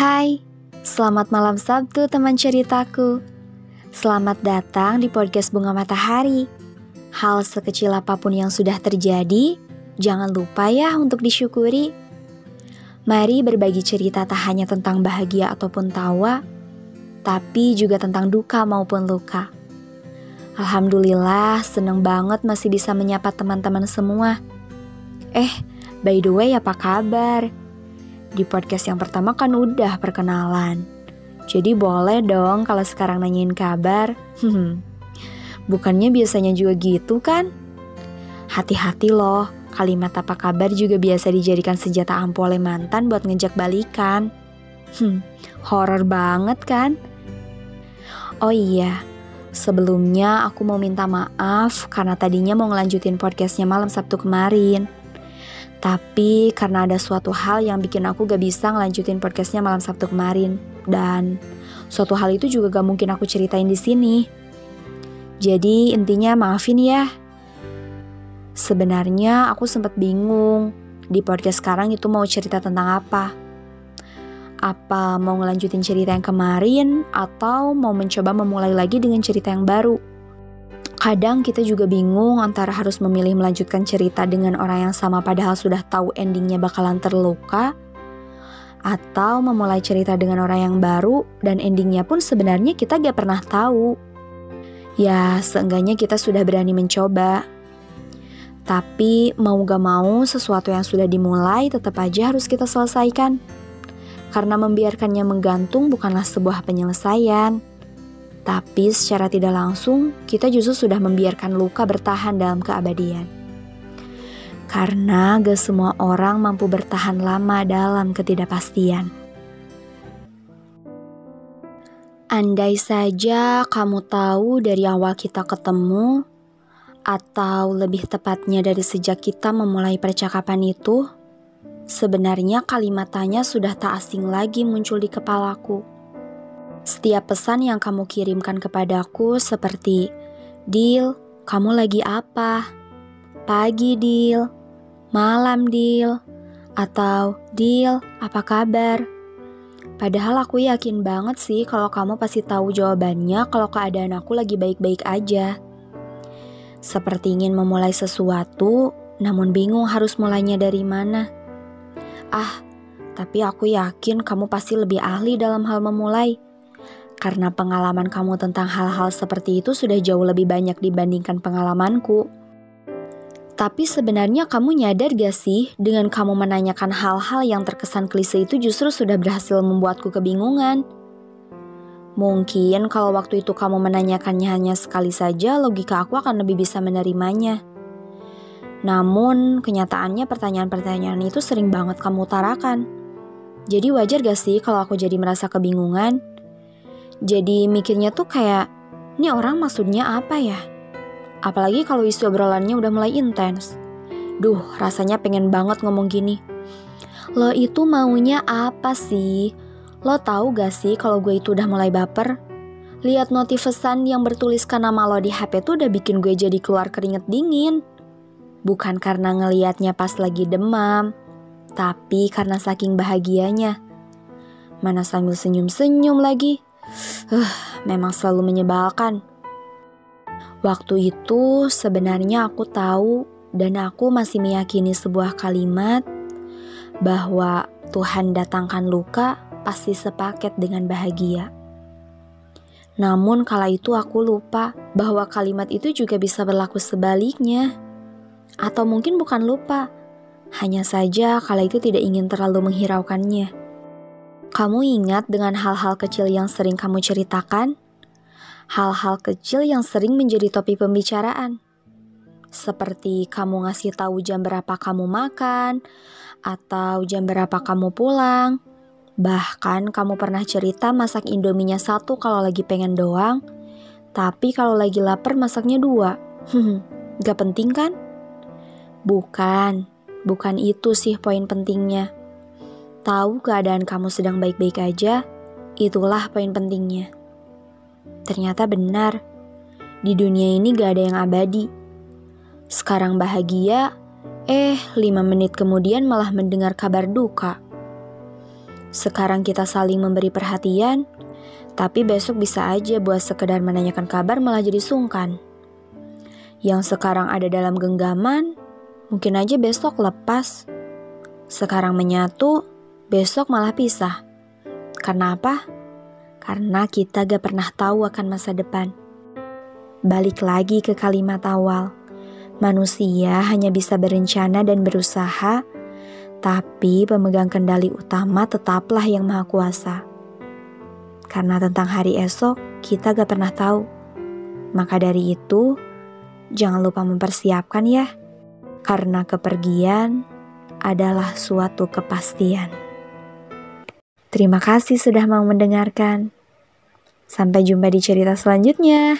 Hai, selamat malam Sabtu teman ceritaku. Selamat datang di podcast Bunga Matahari. Hal sekecil apa pun yang sudah terjadi, jangan lupa ya untuk disyukuri. Mari berbagi cerita tak hanya tentang bahagia ataupun tawa, tapi juga tentang duka maupun luka. Alhamdulillah, seneng banget masih bisa menyapa teman-teman semua. Eh, by the way, apa kabar? Di podcast yang pertama kan udah perkenalan. Jadi boleh dong kalau sekarang nanyain kabar. Bukannya biasanya juga gitu kan? Hati-hati loh, kalimat apa kabar juga biasa dijadikan senjata ampuh oleh mantan buat ngejak balikan. Hmm, horor banget kan? Oh iya, sebelumnya aku mau minta maaf karena tadinya mau ngelanjutin podcastnya malam Sabtu kemarin. Tapi karena ada suatu hal yang bikin aku gak bisa ngelanjutin podcastnya malam Sabtu kemarin. Dan suatu hal itu juga gak mungkin aku ceritain di sini. Jadi intinya maafin ya. Sebenarnya aku sempat bingung di podcast sekarang itu mau cerita tentang apa. Apa mau ngelanjutin cerita yang kemarin atau mau mencoba memulai lagi dengan cerita yang baru? Kadang kita juga bingung antara harus memilih melanjutkan cerita dengan orang yang sama padahal sudah tahu endingnya bakalan terluka atau memulai cerita dengan orang yang baru dan endingnya pun sebenarnya kita gak pernah tahu. Ya, seenggaknya kita sudah berani mencoba. Tapi mau gak mau sesuatu yang sudah dimulai tetap aja harus kita selesaikan. Karena membiarkannya menggantung bukanlah sebuah penyelesaian. Tapi secara tidak langsung, kita justru sudah membiarkan luka bertahan dalam keabadian. Karena gak semua orang mampu bertahan lama dalam ketidakpastian. Andai saja kamu tahu dari awal kita ketemu, atau lebih tepatnya dari sejak kita memulai percakapan itu, sebenarnya kalimat tanya sudah tak asing lagi muncul di kepalaku setiap pesan yang kamu kirimkan kepadaku seperti, Deal, kamu lagi apa? Pagi, Deal. Malam, Deal. Atau, Deal, apa kabar? Padahal aku yakin banget sih kalau kamu pasti tahu jawabannya kalau keadaan aku lagi baik-baik aja. Seperti ingin memulai sesuatu, namun bingung harus mulainya dari mana. Ah, tapi aku yakin kamu pasti lebih ahli dalam hal memulai karena pengalaman kamu tentang hal-hal seperti itu sudah jauh lebih banyak dibandingkan pengalamanku. Tapi sebenarnya kamu nyadar gak sih dengan kamu menanyakan hal-hal yang terkesan klise itu justru sudah berhasil membuatku kebingungan. Mungkin kalau waktu itu kamu menanyakannya hanya sekali saja, logika aku akan lebih bisa menerimanya. Namun, kenyataannya pertanyaan-pertanyaan itu sering banget kamu utarakan. Jadi wajar gak sih kalau aku jadi merasa kebingungan? Jadi mikirnya tuh kayak, ini orang maksudnya apa ya? Apalagi kalau isi obrolannya udah mulai intens. Duh, rasanya pengen banget ngomong gini. Lo itu maunya apa sih? Lo tahu gak sih kalau gue itu udah mulai baper? Lihat notif pesan yang bertuliskan nama lo di HP tuh udah bikin gue jadi keluar keringet dingin. Bukan karena ngeliatnya pas lagi demam, tapi karena saking bahagianya. Mana sambil senyum-senyum lagi. Uh, memang selalu menyebalkan. Waktu itu sebenarnya aku tahu dan aku masih meyakini sebuah kalimat bahwa Tuhan datangkan luka pasti sepaket dengan bahagia. Namun kala itu aku lupa bahwa kalimat itu juga bisa berlaku sebaliknya. Atau mungkin bukan lupa, hanya saja kala itu tidak ingin terlalu menghiraukannya. Kamu ingat dengan hal-hal kecil yang sering kamu ceritakan? Hal-hal kecil yang sering menjadi topik pembicaraan. Seperti kamu ngasih tahu jam berapa kamu makan, atau jam berapa kamu pulang. Bahkan kamu pernah cerita masak indominya satu kalau lagi pengen doang, tapi kalau lagi lapar masaknya dua. Gak penting kan? Bukan, bukan itu sih poin pentingnya tahu keadaan kamu sedang baik-baik aja, itulah poin pentingnya. Ternyata benar, di dunia ini gak ada yang abadi. Sekarang bahagia, eh lima menit kemudian malah mendengar kabar duka. Sekarang kita saling memberi perhatian, tapi besok bisa aja buat sekedar menanyakan kabar malah jadi sungkan. Yang sekarang ada dalam genggaman, mungkin aja besok lepas. Sekarang menyatu, besok malah pisah. Karena apa? Karena kita gak pernah tahu akan masa depan. Balik lagi ke kalimat awal. Manusia hanya bisa berencana dan berusaha, tapi pemegang kendali utama tetaplah yang maha kuasa. Karena tentang hari esok, kita gak pernah tahu. Maka dari itu, jangan lupa mempersiapkan ya. Karena kepergian adalah suatu kepastian. Terima kasih sudah mau mendengarkan. Sampai jumpa di cerita selanjutnya.